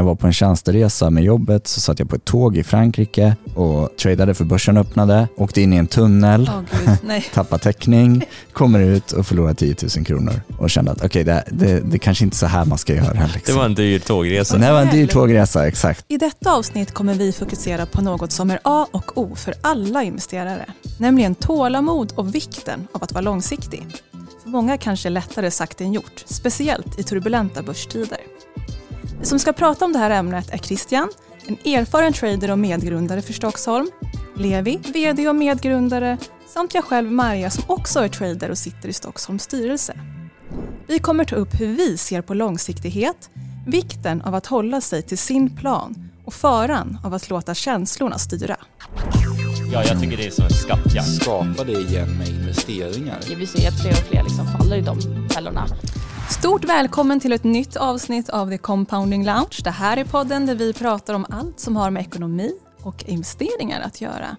jag var på en tjänsteresa med jobbet så satt jag på ett tåg i Frankrike och tradade för börsen öppnade, åkte in i en tunnel, gud, nej. tappade täckning, kommer ut och förlorar 10 000 kronor och kände att okej, okay, det, det, det kanske inte är så här man ska göra. Liksom. Det var en dyr tågresa. Det var en dyr tågresa, exakt. I detta avsnitt kommer vi fokusera på något som är A och O för alla investerare, nämligen tålamod och vikten av att vara långsiktig. För många kanske lättare sagt än gjort, speciellt i turbulenta börstider. Som ska prata om det här ämnet är Christian, en erfaren trader och medgrundare för Stockholm, Levi, VD och medgrundare, samt jag själv Maria som också är trader och sitter i Stockholms styrelse. Vi kommer ta upp hur vi ser på långsiktighet, vikten av att hålla sig till sin plan och faran av att låta känslorna styra. Ja, jag tycker det är som en skattjakt. Skapa det igen med investeringar. Vi ser att fler och fler liksom faller i de fällorna. Stort välkommen till ett nytt avsnitt av The Compounding Lounge. Det här är podden där vi pratar om allt som har med ekonomi och investeringar att göra.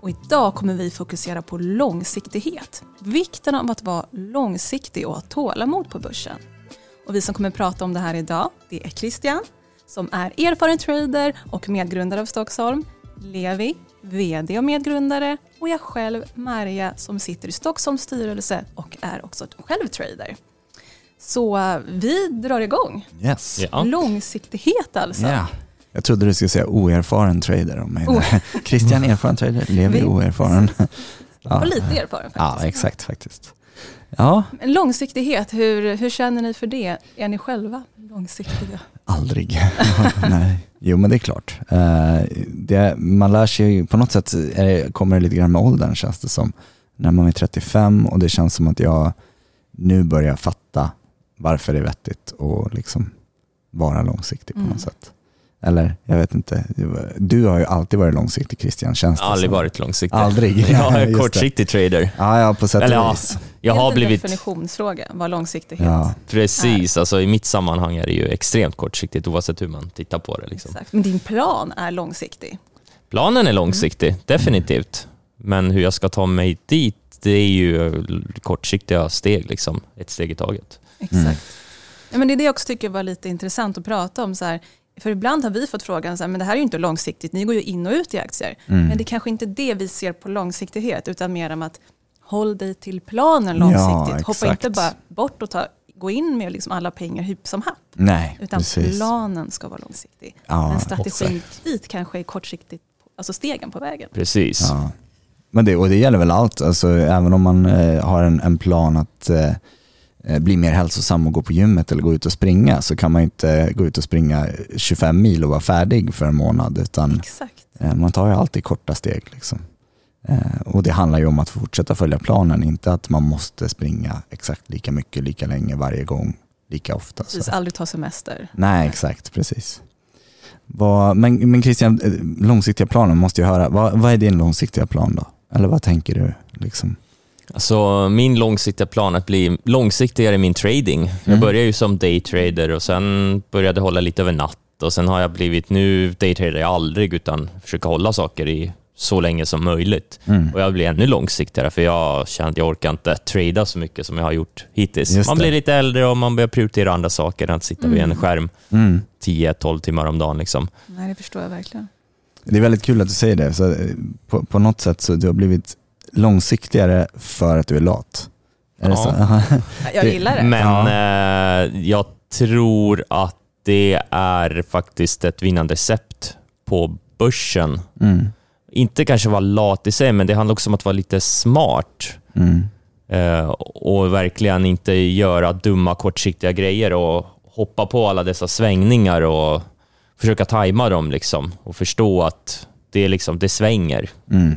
Och idag kommer vi fokusera på långsiktighet. Vikten av att vara långsiktig och ha tålamod på börsen. Och vi som kommer prata om det här idag, det är Christian som är erfaren trader och medgrundare av Stockholm, Levi, VD och medgrundare och jag själv, Maria, som sitter i Stockholms styrelse och är också själv trader. Så vi drar igång. Yes. Ja. Långsiktighet alltså. Ja. Jag trodde du skulle säga oerfaren trader om mig. Oh. Christian erfaren trader, Levi Vi- oerfaren. Ja. Och lite erfaren ja, faktiskt. exakt faktiskt. Ja, Men Långsiktighet, hur, hur känner ni för det? Är ni själva långsiktiga? aldrig. Nej. Jo, men det är klart. Eh, det, man lär sig ju, på något sätt kommer det lite grann med åldern känns det som. När man är 35 och det känns som att jag nu börjar fatta varför det är vettigt att liksom vara långsiktig på Mm. något sätt. Eller jag vet inte, du har ju alltid varit långsiktig Christian, känns det Aldrig som. varit långsiktig. Aldrig. Jag är det. kortsiktig trader. Ja, ja, på sätt Eller och ja, vis. jag har Helt en blivit... definitionsfråga, vad långsiktighet Ja. Precis, alltså i mitt sammanhang är det ju extremt kortsiktigt oavsett hur man tittar på det. Liksom. Exakt. Men din plan är långsiktig. Planen är långsiktig, definitivt. Men hur jag ska ta mig dit, det är ju kortsiktiga steg, liksom. ett steg i taget. Exakt. Mm. Ja, men det är det jag också tycker var lite intressant att prata om. Så här, för ibland har vi fått frågan, så här, men det här är ju inte långsiktigt, ni går ju in och ut i aktier. Mm. Men det är kanske inte det vi ser på långsiktighet, utan mer om att håll dig till planen långsiktigt. Hoppa exakt. inte bara bort och ta, gå in med liksom alla pengar hipp som happ. Nej, Utan precis. planen ska vara långsiktig. Ja, Men strategin dit kanske är kortsiktigt, alltså stegen på vägen. Precis. Ja. Men det, och det gäller väl allt, alltså, även om man eh, har en, en plan att eh, bli mer hälsosam och gå på gymmet eller gå ut och springa så kan man inte gå ut och springa 25 mil och vara färdig för en månad utan Exakt. eh, man tar ju alltid korta steg. Liksom. Eh, och det handlar ju om att fortsätta följa planen, inte att man måste springa exakt lika mycket, lika länge varje gång, lika ofta. Precis, aldrig ta semester. Nej, exakt, precis. Vad, men, men Christian, eh, långsiktiga planen måste jag höra. Vad, vad är din långsiktiga plan då? Eller vad tänker du? Liksom? Alltså, min långsiktiga plan att bli långsiktigare i min trading. Jag Mm. började ju som daytrader och sen började hålla lite över natt och sen har jag blivit, nu daytrader jag aldrig utan försöker hålla saker i så länge som möjligt. Mm. Och jag blir ännu långsiktigare för jag känner att jag orkar inte trada så mycket som jag har gjort hittills. Just man det. blir lite äldre och man börjar prioritera andra saker än att sitta vid en skärm Mm. 10-12 timmar om dagen. Liksom. Nej, det förstår jag verkligen. Det är väldigt kul att du säger det. Så, eh, på, på något sätt så du har blivit långsiktigare för att du är lat. Är det Ja. så? Jag gillar det. Men eh, jag tror att det är faktiskt ett vinnande recept på börsen. Mm. Inte kanske vara lat i sig, men det handlar också om att vara lite smart. Mm. eh, och verkligen inte göra dumma kortsiktiga grejer och hoppa på alla dessa svängningar och försöka tajma dem liksom och förstå att det, är liksom, det svänger Mm.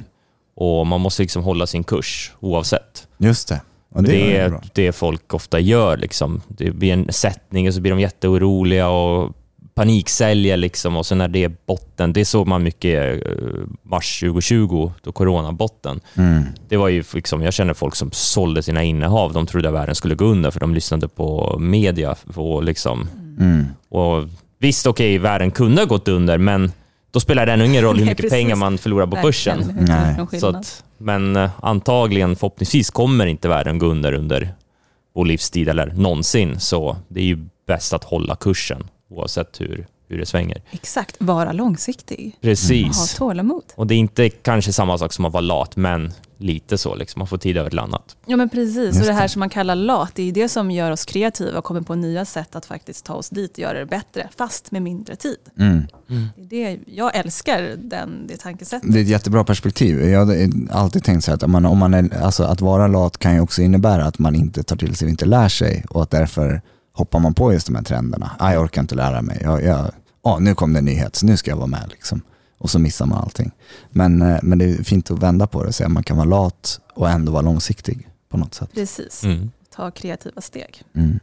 Och man måste liksom hålla sin kurs oavsett. Just det. Och Det, det, är är det folk ofta gör. Liksom. Det blir en sättning och så blir de jätteoroliga och paniksäljer liksom och sen när det är botten, det såg man mycket eh, mars 2020, då coronabotten. Mm. Det var ju liksom, jag känner folk som sålde sina innehav, de trodde att världen skulle gå under för de lyssnade på media. Och liksom, Mm. och visst, okej, världen kunde ha gått under, men då spelar det ännu ingen roll hur Nej, mycket precis. pengar man förlorar på börsen. Nej. Så att, men eh, antagligen, förhoppningsvis, kommer inte världen gå under under vår livstid eller någonsin. Så det är ju bäst att hålla kursen oavsett hur hur det svänger. Exakt, vara långsiktig. Ha Precis. tålamod. Och det är inte kanske samma sak som att vara lat, men lite så. Liksom. Man får tid över till annat. Ja men precis, Just och det här det. som man kallar lat, det är det som gör oss kreativa och kommer på nya sätt att faktiskt ta oss dit och göra det bättre, fast med mindre tid. Mm. Det är det, jag älskar den, det tankesättet. Det är ett jättebra perspektiv. Jag har alltid tänkt så här att, man, om man är, alltså att vara lat kan ju också innebära att man inte tar till sig och inte lär sig och att därför hoppar man på just de här trenderna. Ah, jag orkar inte lära mig. Jag, jag, ah, nu kom det en nyhet, så nu ska jag vara med. Liksom. Och så missar man allting. Men, eh, men det är fint att vända på det och säga att man kan vara lat och ändå vara långsiktig på något sätt. Precis, Mm. ta kreativa steg. Mm.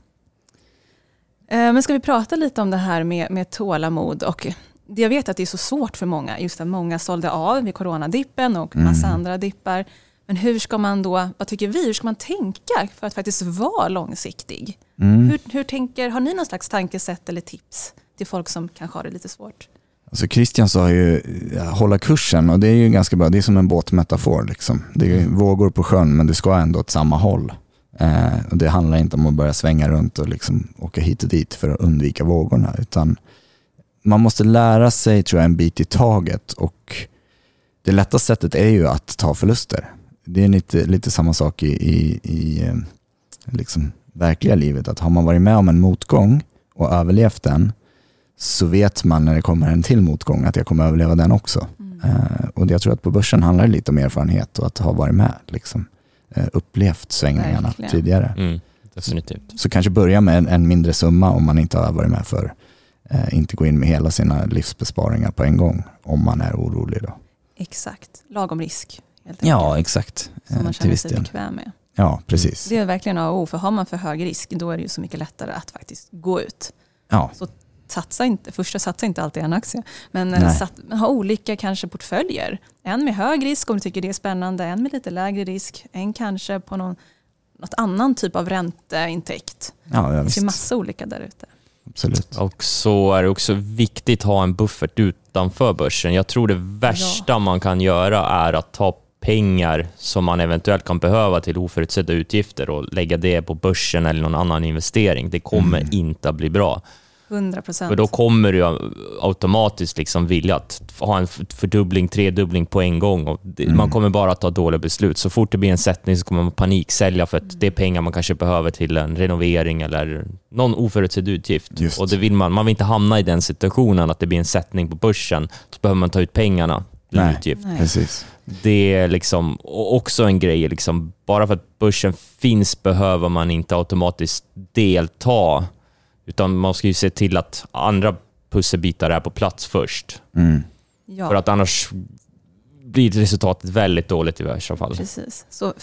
Eh, Men ska vi prata lite om det här med, med tålamod och det jag vet att det är så svårt för många, just att många sålde av vid coronadippen och massa Mm. andra dippar. Men hur ska man då, vad tycker vi, hur ska man tänka för att faktiskt vara långsiktig? Mm. Hur, hur tänker, har ni någon slags tankesätt eller tips till folk som kanske har det lite svårt? Alltså Christian sa ju hålla kursen och det är ju ganska bra. Det är som en båtmetafor. Liksom. Det är ju vågor på sjön men du ska ändå åt samma håll. Eh, och det handlar inte om att börja svänga runt och liksom åka hit och dit för att undvika vågorna. Utan man måste lära sig tror jag en bit i taget och det lätta sättet är ju att ta förluster. Det är lite, lite samma sak i, i, i eh, liksom verkliga livet. Att har man varit med om en motgång och överlevt den så vet man när det kommer en till motgång att jag kommer överleva den också. Eh, och jag tror att på börsen handlar det lite om erfarenhet och att ha varit med, liksom, eh, upplevt svängningarna Verkligen. tidigare. Mm. Definitivt. Så kanske börja med en, en mindre summa om man inte har varit med för eh, inte gå in med hela sina livsbesparingar på en gång om man är orolig. Då. Exakt, lagom risk. Helt Ja, exakt. som man Eh, till känner sig bekväm med. Ja, precis. Det är verkligen A och O, för har man för hög risk då är det ju så mycket lättare att faktiskt gå ut. Ja, Satsa inte, första satsa inte alltid en aktie, men eh, sat, ha olika kanske portföljer. En med hög risk om du tycker det är spännande, en med lite lägre risk, en kanske på någon, något annan typ av ränteintäkt. ja, ja Det finns ju massa olika där ute. Absolut. Och så är det också viktigt att ha en buffert utanför börsen. Jag tror det värsta man kan göra är att ta pengar som man eventuellt kan behöva till oförutsedda utgifter och lägga det på börsen eller någon annan investering. Det kommer Mm. inte att bli bra. 100 procent. För då kommer du automatiskt liksom vilja att ha en fördubbling, tredubbling på en gång. Och det, Mm. Man kommer bara att ta dåliga beslut. Så fort det blir en sättning så kommer man paniksälja för att det är pengar man kanske behöver till en renovering eller någon oförutsedd utgift. Just. Och det vill man, man vill inte hamna i den situationen att det blir en sättning på börsen. Så behöver man ta ut pengarna till Nej. utgift. Nej. Precis. Det är liksom också en grej, liksom, bara för att börsen finns behöver man inte automatiskt delta. Utan man ska ju se till att andra pusselbitar är på plats först. Mm. Ja. För att annars blir resultatet väldigt dåligt i värsta fall. Precis. Så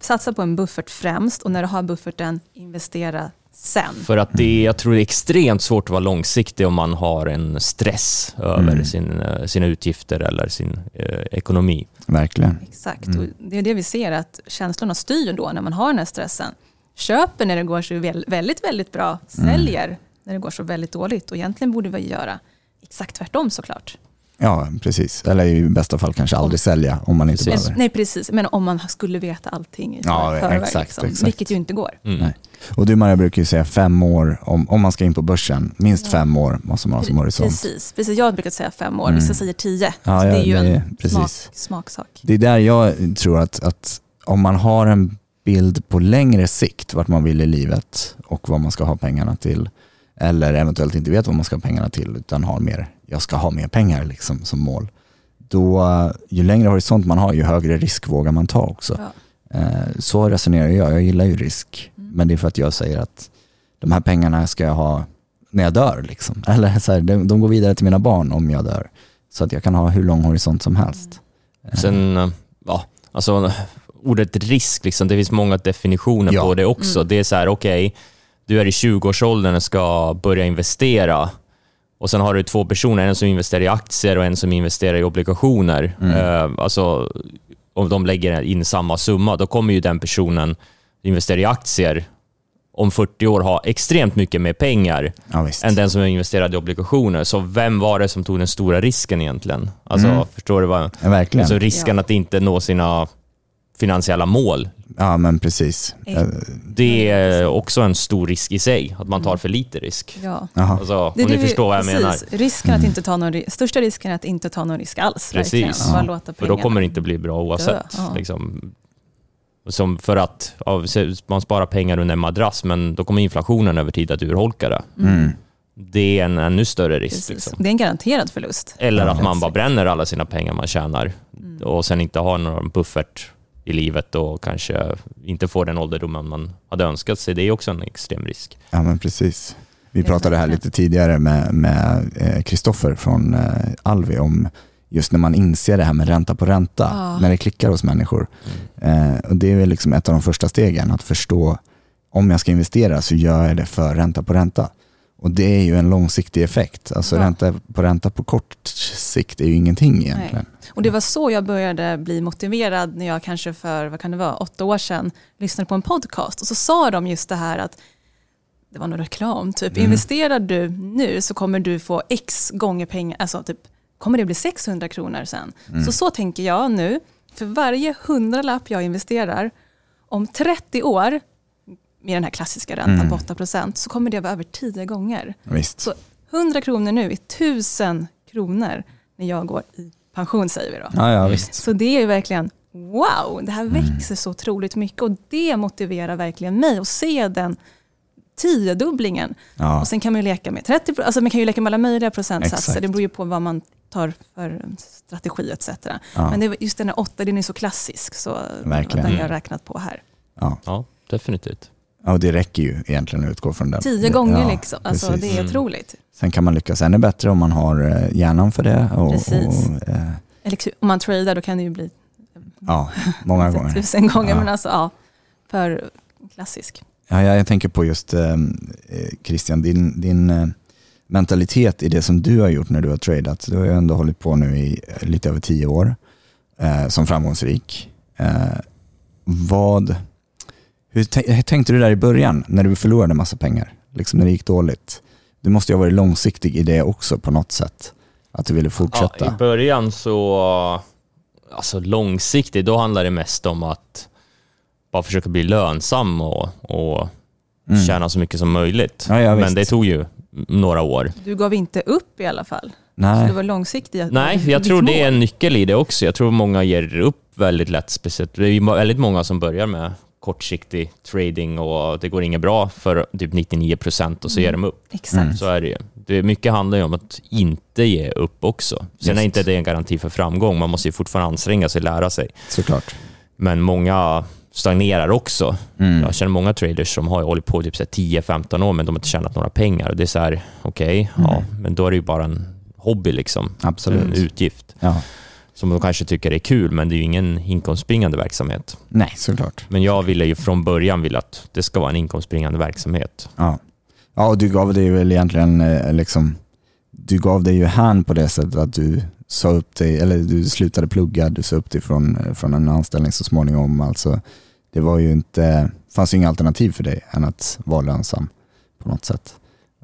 satsa på en buffert främst och när du har bufferten, investera sen. För att det, jag tror det är extremt svårt att vara långsiktig om man har en stress över Mm. sin, eh, sina utgifter eller sin eh, ekonomi. Verkligen. Exakt, Mm. och det är det vi ser att känslorna styr då när man har den här stressen. Köper när det går så väl- väldigt, väldigt bra, Mm. säljer när det går så väldigt dåligt och egentligen borde vi göra exakt tvärtom såklart. Ja, precis. Eller i bästa fall kanske aldrig sälja om man inte Precis. behöver. Nej precis, men om man skulle veta allting i Ja, förväg, exakt, liksom, exakt. vilket ju inte går. Mm. Nej. Och du Maria brukar ju säga fem år, om, om man ska in på börsen, minst Ja. fem år måste man ha som horisont. Precis, precis, jag brukar säga fem år, Mm. vissa säger tio. Ja, ja, det är ju det en precis. smak, smaksak. Det är där jag tror att, att om man har en bild på längre sikt vart man vill i livet och vad man ska ha pengarna till eller eventuellt inte vet vad man ska ha pengarna till utan har mer, jag ska ha mer pengar liksom som mål. Då, eh, ju längre horisont man har ju högre risk vågar man ta också. Ja. Eh, Så resonerar jag, jag gillar ju risk. Mm. Men det är för att jag säger att de här pengarna ska jag ha när jag dör. Liksom. Eller så här, de, de går vidare till mina barn om jag dör. Så att jag kan ha hur lång horisont som helst. Eh, Sen, eh, ja, alltså ordet risk, liksom, det finns många definitioner Ja. på det också. Mm. Det är så här, okej, du är i 20-årsåldern och ska börja investera. Och sen har du två personer, en som investerar i aktier och en som investerar i obligationer. Mm. Eh, alltså, om de lägger in samma summa, då kommer ju den personen investera i aktier om 40 år ha extremt mycket mer pengar ja, än den som investerade i obligationer. Så vem var det som tog den stora risken egentligen? Alltså, Mm. förstår du vad Ja, verkligen. Alltså risken Ja. att inte nå sina finansiella mål Ja, men precis. Eh, Det är också en stor risk i sig, att man tar för lite risk. Ja. Alltså, om Det är ni det vi- förstår vad jag precis. menar. Risken att inte ta någon, största risken är att inte ta någon risk alls. Precis. Bara Ja. låta För då kommer det inte bli bra oavsett. Ja. Liksom. Som för att ja, man sparar pengar under en madrass, men då kommer inflationen över tid att urholka det. Mm. Det är en ännu större risk. Liksom. Det är en garanterad förlust. Eller att man bara bränner alla sina pengar man tjänar Mm. och sen inte har någon buffert i livet och kanske inte får den ålderdomen man hade önskat sig. Det är också en extrem risk. Ja, men precis. Vi pratade här lite tidigare med med, eh, Kristoffer från eh, Alvi om just när man inser det här med ränta på ränta, Ja. när det klickar hos människor. Eh, och det är väl liksom ett av de första stegen, att förstå om jag ska investera så gör jag det för ränta på ränta. Och det är ju en långsiktig effekt. Alltså Ja. ränta på ränta på kort sikt är ju ingenting egentligen. Och det var så jag började bli motiverad när jag kanske för, vad kan det vara, åtta år sedan lyssnade på en podcast. Och så sa de just det här att, det var någon reklam, typ Mm. investerar du nu så kommer du få x gånger pengar, alltså typ kommer det bli 600 kronor sen. Mm. Så så tänker jag nu, för varje hundralapp jag investerar, om 30 år, med den här klassiska räntan Mm. på 8%, så kommer det vara över 10 gånger. Visst. Så 100 kronor nu är 1000 kronor när jag går i pension säger vi då. Ja, ja, visst. Så det är ju verkligen wow, det här Mm. växer så otroligt mycket och det motiverar verkligen mig att se den tiodubblingen. Ja. Och sen kan man ju leka med 30, alltså man kan ju leka med alla möjliga procentsatser, Exakt. det beror ju på vad man tar för strategi etc. Ja. Men det, är just den här åtta, den är så klassisk, så Verkligen. den har jag räknat på här. Ja. Ja, definitivt. Ja, och det räcker ju egentligen att utgå från den. Tio gånger Ja, liksom, alltså precis. det är Mm. otroligt. Sen kan man lyckas ännu bättre om man har eh, hjärnan för det. Och, Precis. och, eh, Eller om man tradar då kan det ju bli ja, många gånger. tusen gånger, Ja. men alltså ja, för klassisk. Ja, jag, jag tänker på just eh, eh, Christian, din, din eh, mentalitet i det som du har gjort när du har tradat. Du har ju ändå hållit på nu i eh, lite över tio år eh, som framgångsrik. Eh, vad, hur, tän- hur tänkte du där i början när du förlorade massa pengar? Liksom när det gick dåligt. Du måste ju ha varit långsiktig i det också på något sätt. Att du ville fortsätta. Ja, I början så, alltså långsiktigt, då handlar det mest om att bara försöka bli lönsam och, och Mm. tjäna så mycket som möjligt. Ja, ja, Men det tog ju några år. Du gav inte upp i alla fall. Så Nej. du var långsiktig. Nej, jag tror det är en nyckel i det också. Jag tror många ger upp väldigt lätt. Speciellt. Det är väldigt många som börjar med kortsiktig trading och det går inget bra för typ 99 procent och så ger de upp. Exakt. Mm. Så är det ju. Det mycket handlar ju om att inte ge upp också. Sen Just. är inte det en garanti för framgång. Man måste ju fortfarande anstränga sig och lära sig. Såklart. Men många stagnerar också. Mm. Jag känner många traders som har hållit på typ så här 10-15 år men de har inte tjänat några pengar. Det är så här, okej, ja, men då är det ju bara en hobby liksom. Absolut. En utgift Ja. Som de kanske tycker är kul, men det är ju ingen inkomstbringande verksamhet. Nej, såklart. Men jag ville ju från början vilja att det ska vara en inkomstbringande verksamhet. Ja. ja, och du gav dig väl egentligen eh, liksom, du gav dig ju hän på det sättet att du sa upp dig, eller du slutade plugga, du sa upp dig från, eh, från en anställning så småningom. Alltså, det var ju inte, fanns ju inga alternativ för dig än att vara lönsam på något sätt.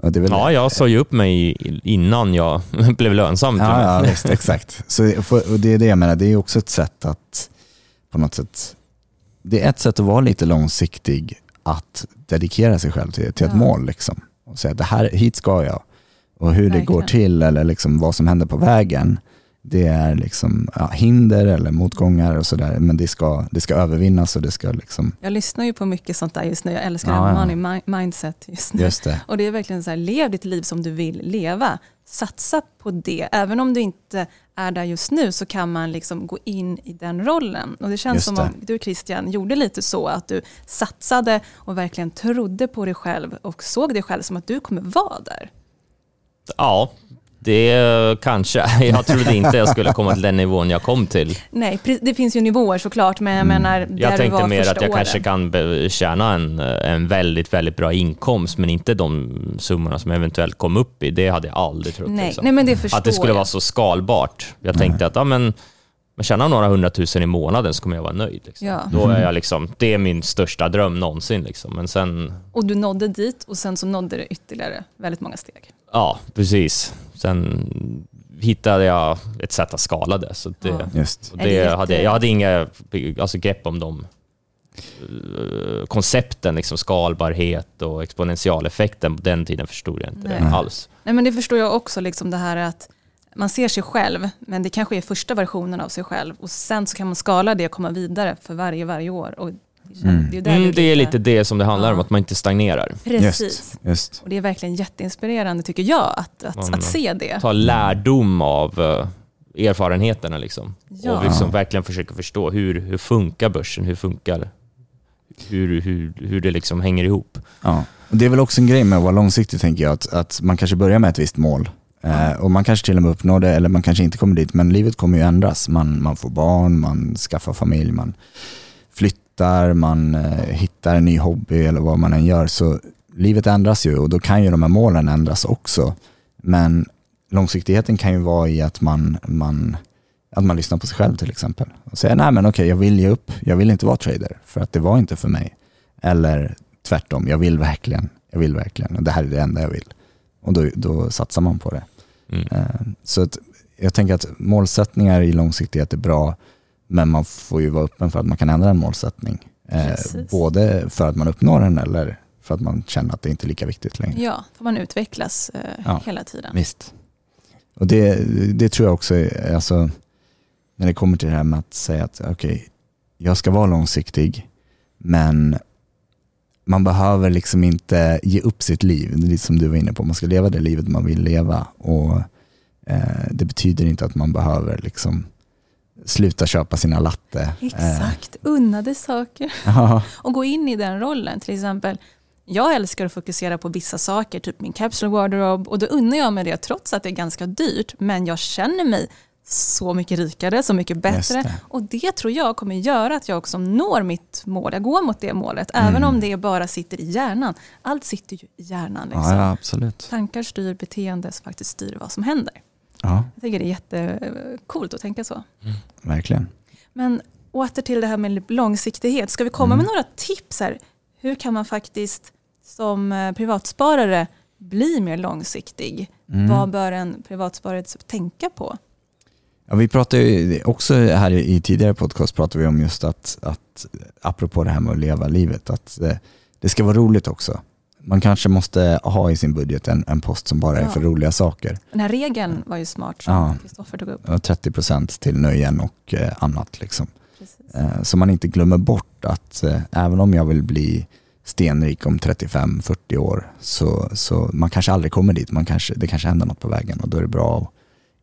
Det väl, Ja, jag sa ju upp mig innan jag blev lönsam. Ja, ja visst, exakt. Så, och det är det jag menar, det är också ett sätt att på något sätt, det är ett sätt att vara lite långsiktig, att dedikera sig själv till, till ett Ja. mål liksom. Och säga det här, hit ska jag. Och hur det Verkligen. går till eller liksom vad som händer på vägen, det är liksom ja, hinder eller motgångar och sådär, men det ska, det ska övervinnas och det ska liksom, Jag lyssnar ju på mycket sånt där just nu. Jag älskar Ja, det ja. här money mi- mindset just nu. just det. Och det är verkligen så här, lev ditt liv som du vill leva. Satsa på det. Även om du inte är där just nu så kan man liksom gå in i den rollen. Och det känns Just som det. om du Christian gjorde lite så att du satsade och verkligen trodde på dig själv och såg dig själv som att du kommer vara där. Ja, det kanske. Jag trodde inte jag skulle komma till den nivån jag kom till. Nej, det finns ju nivåer såklart, men jag menar där Mm. Jag du tänkte var mer att jag åren. kanske kan tjäna en, en väldigt, väldigt bra inkomst, men inte de summorna som jag eventuellt kom upp i. Det hade jag aldrig trott. Nej, liksom. nej, men det förstår att det skulle jag. vara så skalbart. Jag tänkte att ja, men, men tjänar några hundratusen i månaden så kommer jag vara nöjd. Liksom. Ja. Då är jag liksom, det är min största dröm någonsin. Liksom. Men sen, Och du nådde dit och sen så nådde det ytterligare väldigt många steg. Ja precis. Sen hittade jag ett sätt att skala det. Så det, Ja. Just. det det hade, jag hade inga alltså, grepp om de eh, koncepten, liksom skalbarhet och exponentialeffekten, på den tiden förstod jag inte det Nej. alls. Nej, men det förstår jag också, liksom det här att man ser sig själv, men det kanske är första versionen av sig själv. Och sen så kan man skala det och komma vidare för varje, varje år. Och det, Mm. det, är, Mm, det är lite det som det handlar om, Ja. att man inte stagnerar. Precis. Just, just. Och det är verkligen jätteinspirerande tycker jag att, att, Man- att se det. Ta lärdom av eh, erfarenheterna liksom. Ja. Och liksom verkligen försöka förstå hur, hur funkar börsen, hur funkar hur, hur, hur det liksom hänger ihop. Ja. Och det är väl också en grej med att vara långsiktig tänker jag, att, att man kanske börjar med ett visst mål eh, och man kanske till och med uppnår det eller man kanske inte kommer dit, men livet kommer ju ändras. Man, man får barn, man skaffar familj, man flyttar, man eh, hittar en ny hobby eller vad man än gör. Så livet ändras ju och då kan ju de här målen ändras också. Men långsiktigheten kan ju vara i att man, man, att man lyssnar på sig själv till exempel. Och säger, nej men okej, jag vill ge upp, jag vill inte vara trader för att det var inte för mig. Eller tvärtom, jag vill verkligen, jag vill verkligen, det här är det enda jag vill. Och då, då satsar man på det. Mm. Eh, Så att jag tänker att målsättningar i långsiktighet är bra, men man får ju vara öppen för att man kan ändra en målsättning. Eh. Både för att man uppnår den eller för att man känner att det inte är lika viktigt längre. Ja, för man utvecklas eh, Ja. hela tiden. Visst. Och det, det tror jag också, är- alltså, när det kommer till det här med att säga att okej, jag ska vara långsiktig, men man behöver liksom inte ge upp sitt liv, det är lite som du var inne på, man ska leva det livet man vill leva och eh, det betyder inte att man behöver liksom sluta köpa sina latte. Eh, Exakt, unnade saker. ja, Och gå in i den rollen. Till exempel, jag älskar att fokusera på vissa saker, typ min capsule wardrobe. Och då unnar jag mig det trots att det är ganska dyrt. Men jag känner mig så mycket rikare, så mycket bättre. det. Och det tror jag kommer göra att jag också når mitt mål. Jag går mot det målet, Mm. även om det bara sitter i hjärnan. Allt sitter ju i hjärnan. Liksom. ja, ja, absolut. Tankar styr beteende som faktiskt styr vad som händer. Ja, Jag tycker det är jättecoolt att tänka så. verkligen. Men åter till det här med långsiktighet. Ska vi komma Mm. med några tips här? Hur kan man faktiskt som eh, privatsparare bli mer långsiktig? Mm. Vad bör en privatsparare tänka på? Ja, vi pratade ju också här i i tidigare podcast pratade vi om just att, att apropå det här med att leva livet, att eh, det ska vara roligt också. Man kanske måste ha i sin budget en, en post som bara är Ja. för roliga saker. Den här regeln var ju smart som Ja. Kristoffer tog upp. Och 30% till nöjen och eh, annat. Liksom. Eh, så man inte glömmer bort att eh, även om jag vill bli stenrik om 35-40 år så, så man kanske aldrig kommer dit. Man kanske, det kanske händer något på vägen och då är det bra att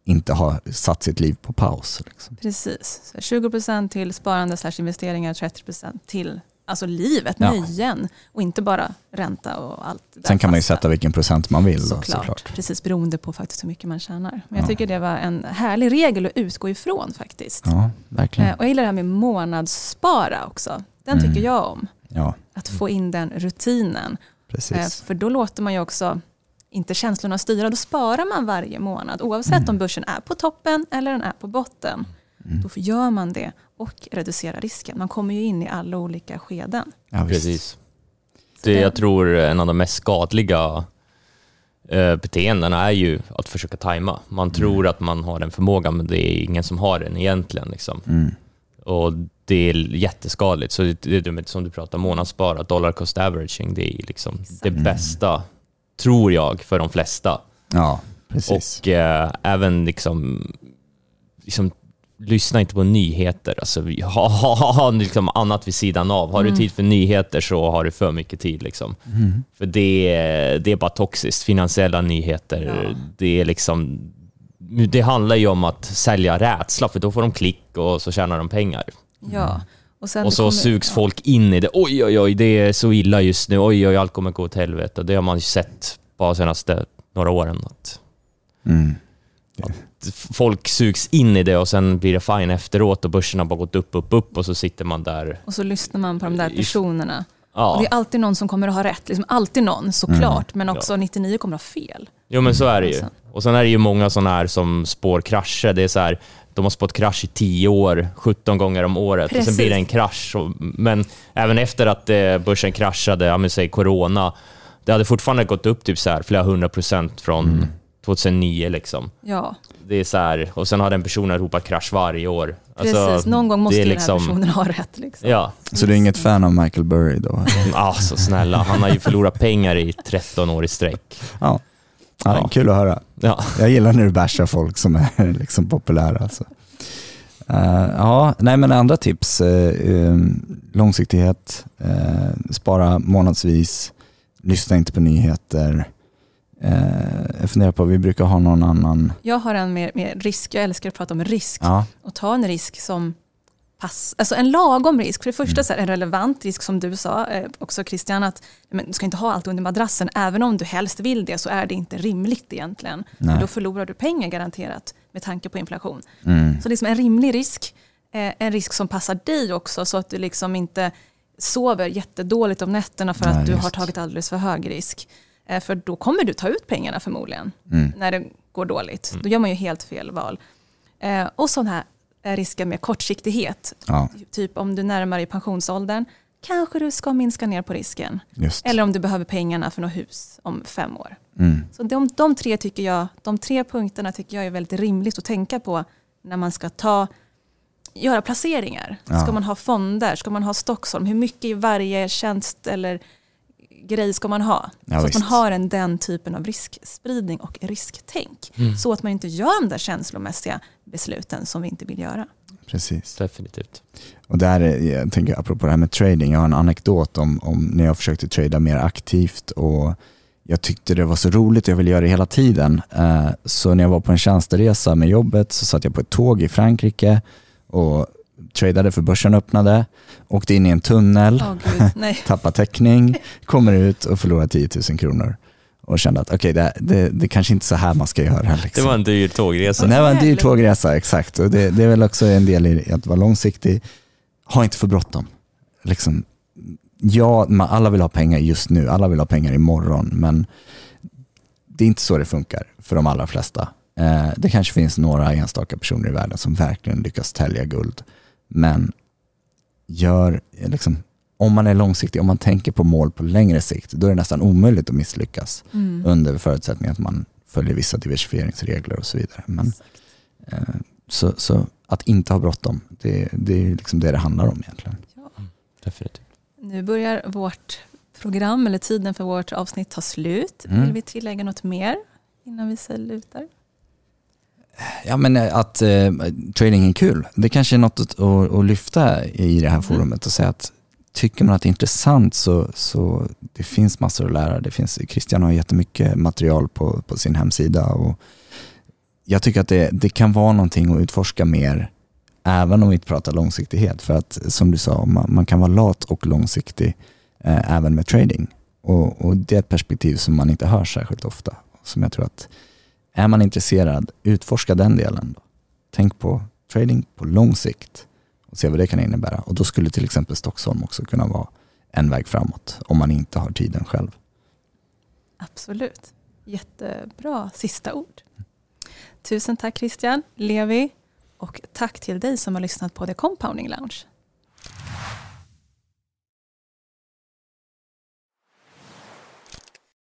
inte ha satt sitt liv på paus. Liksom. Precis. Så 20% till sparande slash investeringar, 30% till alltså livet, Ja. nöjen och inte bara ränta och allt. det Sen kan man ju sätta vilken procent man vill. Då, Såklart. såklart. Precis beroende på faktiskt hur mycket man tjänar. Men jag Ja. tycker det var en härlig regel att utgå ifrån faktiskt. Ja, verkligen. Eh, Och jag gillar det här med månadsspara också. Den Mm. tycker jag om. Ja, Att få in den rutinen. Eh, precis. För då låter man ju också inte känslorna styra. Då sparar man varje månad. Oavsett Mm. om börsen är på toppen eller den är på botten. Mm. Då gör man det och reducerar risken. Man kommer ju in i alla olika skeden. Ja. Precis. Det jag tror en av de mest skadliga eh, beteendena är ju att försöka tajma. Man tror att man har den förmågan, men det är ingen som har den egentligen. Liksom. Mm. Och det är jätteskadligt. Så det är dumt som du pratar månadsspara, dollar cost averaging, det är liksom det bästa, tror jag, för de flesta. Ja, precis. Och eh, även liksom, liksom, lyssna inte på nyheter. Alltså, vi- ha, ha, ha, ha liksom annat vid sidan av. Har du tid för nyheter så har du för mycket tid. Liksom. Mm. För det är, det är bara toxiskt. Finansiella nyheter, Ja. det är liksom... Det handlar ju om att sälja rädsla, för då får de klick och så tjänar de pengar. Ja. Och, sen Och så kommer- sugs ja. folk in i det. Oj, oj, oj, det är så illa just nu. Oj, oj, allt kommer gå åt helvete. Det har man ju sett bara de senaste några åren. Att Mm. Folk sugs in i det och sen blir det fine efteråt och börsen har bara gått upp, upp, upp och så sitter man där. Och så lyssnar man på de där personerna. Och Ja, det är alltid någon som kommer att ha rätt. Liksom alltid någon såklart. Men också 99 kommer att ha fel. jo men så är det ju. Sen- Och sen är det ju många sådana här som spår krascher. Det är så här, de har spått krasch i 10 år, 17 gånger om året och sen Precis. blir det en krasch. Och, men även efter att eh, börsen kraschade, ja men säg corona, det hade fortfarande gått upp typ så här flera hundra procent från 2009 liksom. Ja, Det är så här, och sen har den personen ropat krasch varje år. precis. Alltså, Någon gång måste liksom, den här personen ha rätt. Liksom. Ja, Så du är inget fan av Michael Burry då? ah, så snälla. Han har ju förlorat pengar i 13 år i sträck. Ja. Ja, Ja. Kul att höra. Ja. Jag gillar när du bashar folk som är liksom populära. Alltså. Eh, ja, nej men andra tips. eh, um, långsiktighet, eh, spara månadsvis, lyssna inte på nyheter. Uh, jag funderar på, vi brukar ha någon annan. Jag har en med, med risk, jag älskar att prata om risk. Ja, Och ta en risk som pass, alltså en lagom risk. För det första Mm. så är det en relevant risk som du sa, eh, också Christian, att men, du ska inte ha allt under madrassen. Även om du helst vill det så är det inte rimligt egentligen. Nej. För då förlorar du pengar garanterat med tanke på inflation. mm, Så det är som en rimlig risk, eh, en risk som passar dig också så att du liksom inte sover jättedåligt om nätterna för Nej, att du har just. tagit alldeles för hög risk. Eh, för då kommer du ta ut pengarna förmodligen mm, när det går dåligt. Då gör man ju helt fel val. Eh, och sån här är risken med kortsiktighet. ja, Typ om du närmar dig pensionsåldern, kanske du ska minska ner på risken. just. Eller om du behöver pengarna för något hus om fem år. Mm, Så de, de, tre tycker jag, de tre punkterna tycker jag är väldigt rimligt att tänka på när man ska ta, göra placeringar. Ja. Ska man ha fonder? Ska man ha Stockholm? Hur mycket i varje tjänst eller grej ska man ha? Ja, så att visst. man har en, den typen av riskspridning och risktänk. Mm. Så att man inte gör de där känslomässiga besluten som vi inte vill göra. precis. Definitivt. Och där, är- jag tänker apropå det här med trading, jag har en anekdot om, om när jag försökte trada mer aktivt och jag tyckte det var så roligt, jag ville göra det hela tiden. Eh, Så när jag var på en tjänsteresa med jobbet så satt jag på ett tåg i Frankrike och tradade för börsen öppnade, åkte in i en tunnel, gud, nej. tappade täckning, kommer ut och förlorar 10 000 kronor. Och kände att okej, det, det, det kanske inte är så här man ska göra. Liksom. Det var en dyr tågresa. Det var en dyr tågresa, exakt. Och det, det är väl också en del i att vara långsiktig. Ha inte för bråttom. Liksom, ja, man, alla vill ha pengar just nu, alla vill ha pengar imorgon, men det är inte så det funkar för de allra flesta. Eh, det kanske finns några enstaka personer i världen som verkligen lyckas tälja guld, men gör, liksom, om man är långsiktig, om man tänker på mål på längre sikt, då är det nästan omöjligt att misslyckas Mm. under förutsättning att man följer vissa diversifieringsregler och så vidare. Men, eh, så, så att inte ha bråttom, det, det är liksom det det handlar om egentligen. Definitivt. Nu börjar vårt program, eller tiden för vårt avsnitt ta slut. Mm. Vill vi tillägga något mer innan vi slutar? Ja men eh, att eh, trading är kul, det kanske är något att, att, att lyfta i det här forumet och säga att tycker man att det är intressant så, så det finns massor att lära. Det finns, Christian har jättemycket material på, på sin hemsida och jag tycker att det, det kan vara någonting att utforska mer även om vi inte pratar långsiktighet. För att som du sa, man, man kan vara lat och långsiktig eh, även med trading. Och, och det är ett perspektiv som man inte hör särskilt ofta. Som jag tror att är man intresserad, utforska den delen. Då. Tänk på trading på lång sikt och se vad det kan innebära. Och då skulle till exempel Stockholm också kunna vara en väg framåt om man inte har tiden själv. Absolut. Jättebra sista ord. Tusen tack Christian, Levi och tack till dig som har lyssnat på The Compounding Lounge.